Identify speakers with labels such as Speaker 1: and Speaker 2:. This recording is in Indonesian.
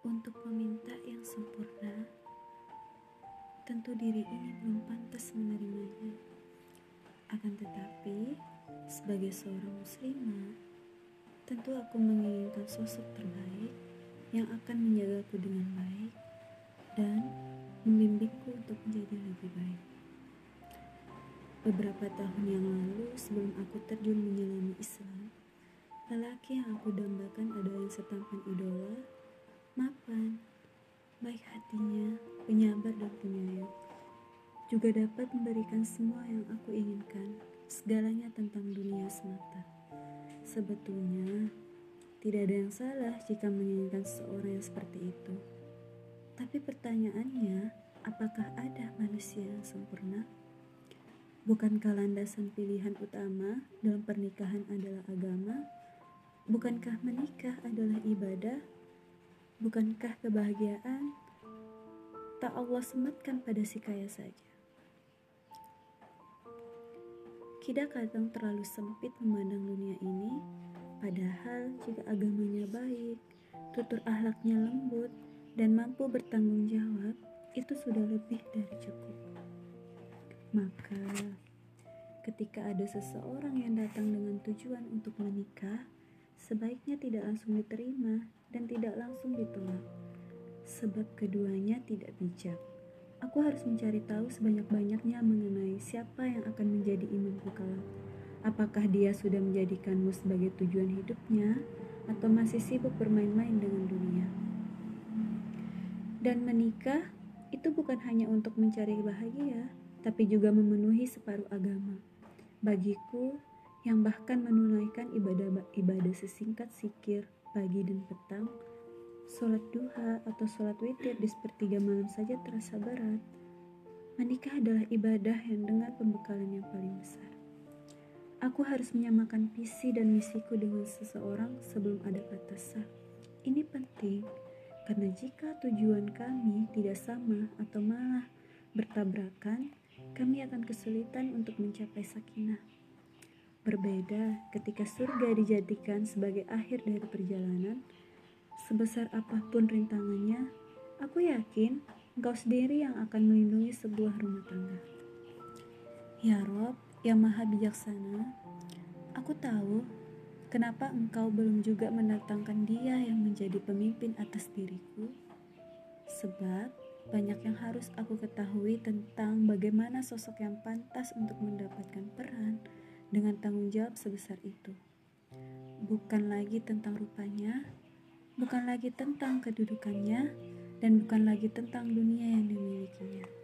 Speaker 1: Untuk meminta yang sempurna, tentu diri ini belum pantas menerimanya. Akan tetapi, sebagai seorang muslimah, tentu aku menginginkan sosok terbaik yang akan menjagaku dengan baik dan membimbingku untuk menjadi lebih baik. Beberapa tahun yang lalu, sebelum aku terjun menyelami Islam, lelaki yang aku dambakan adalah yang setampan idola, mapan, baik hatinya, penyabar dan penyayang. Juga dapat memberikan semua yang aku inginkan, segalanya tentang dunia semata. Sebetulnya, tidak ada yang salah jika menginginkan seseorang yang seperti itu. Tapi pertanyaannya, apakah ada manusia yang sempurna? Bukankah landasan pilihan utama dalam pernikahan adalah agama? Bukankah menikah adalah ibadah? Bukankah kebahagiaan tak Allah sematkan pada si kaya saja? Kita kadang terlalu sempit memandang dunia ini, padahal jika agamanya baik, tutur ahlaknya lembut, dan mampu bertanggung jawab, itu sudah lebih dari cukup. Maka, ketika ada seseorang yang datang dengan tujuan untuk menikah, sebaiknya tidak langsung diterima dan tidak langsung ditolak, sebab keduanya tidak bijak. Aku harus mencari tahu sebanyak-banyaknya mengenai siapa yang akan menjadi imamku kelak. Apakah dia sudah menjadikanmu sebagai tujuan hidupnya atau masih sibuk bermain-main dengan dunia? Dan menikah itu bukan hanya untuk mencari bahagia, tapi juga memenuhi separuh agama. Bagiku, yang bahkan menunaikan ibadah-ibadah sesingkat sikir pagi dan petang, Sholat duha atau sholat witir di sepertiga malam saja terasa berat. Menikah adalah ibadah yang dengan pembekalan yang paling besar. Aku harus menyamakan visi dan misiku dengan seseorang sebelum ada kata sah. Ini penting karena jika tujuan kami tidak sama atau malah bertabrakan, kami akan kesulitan untuk mencapai sakinah. Berbeda ketika surga dijadikan sebagai akhir dari perjalanan, Sebesar apa pun rintangannya, aku yakin engkau sendiri yang akan melindungi sebuah rumah tangga. Ya Rob, yang maha bijaksana, aku tahu kenapa engkau belum juga mendatangkan dia yang menjadi pemimpin atas diriku. Sebab banyak yang harus aku ketahui tentang bagaimana sosok yang pantas untuk mendapatkan peran dengan tanggung jawab sebesar itu. Bukan lagi tentang rupanya, bukan lagi tentang kedudukannya dan bukan lagi tentang dunia yang dimiliki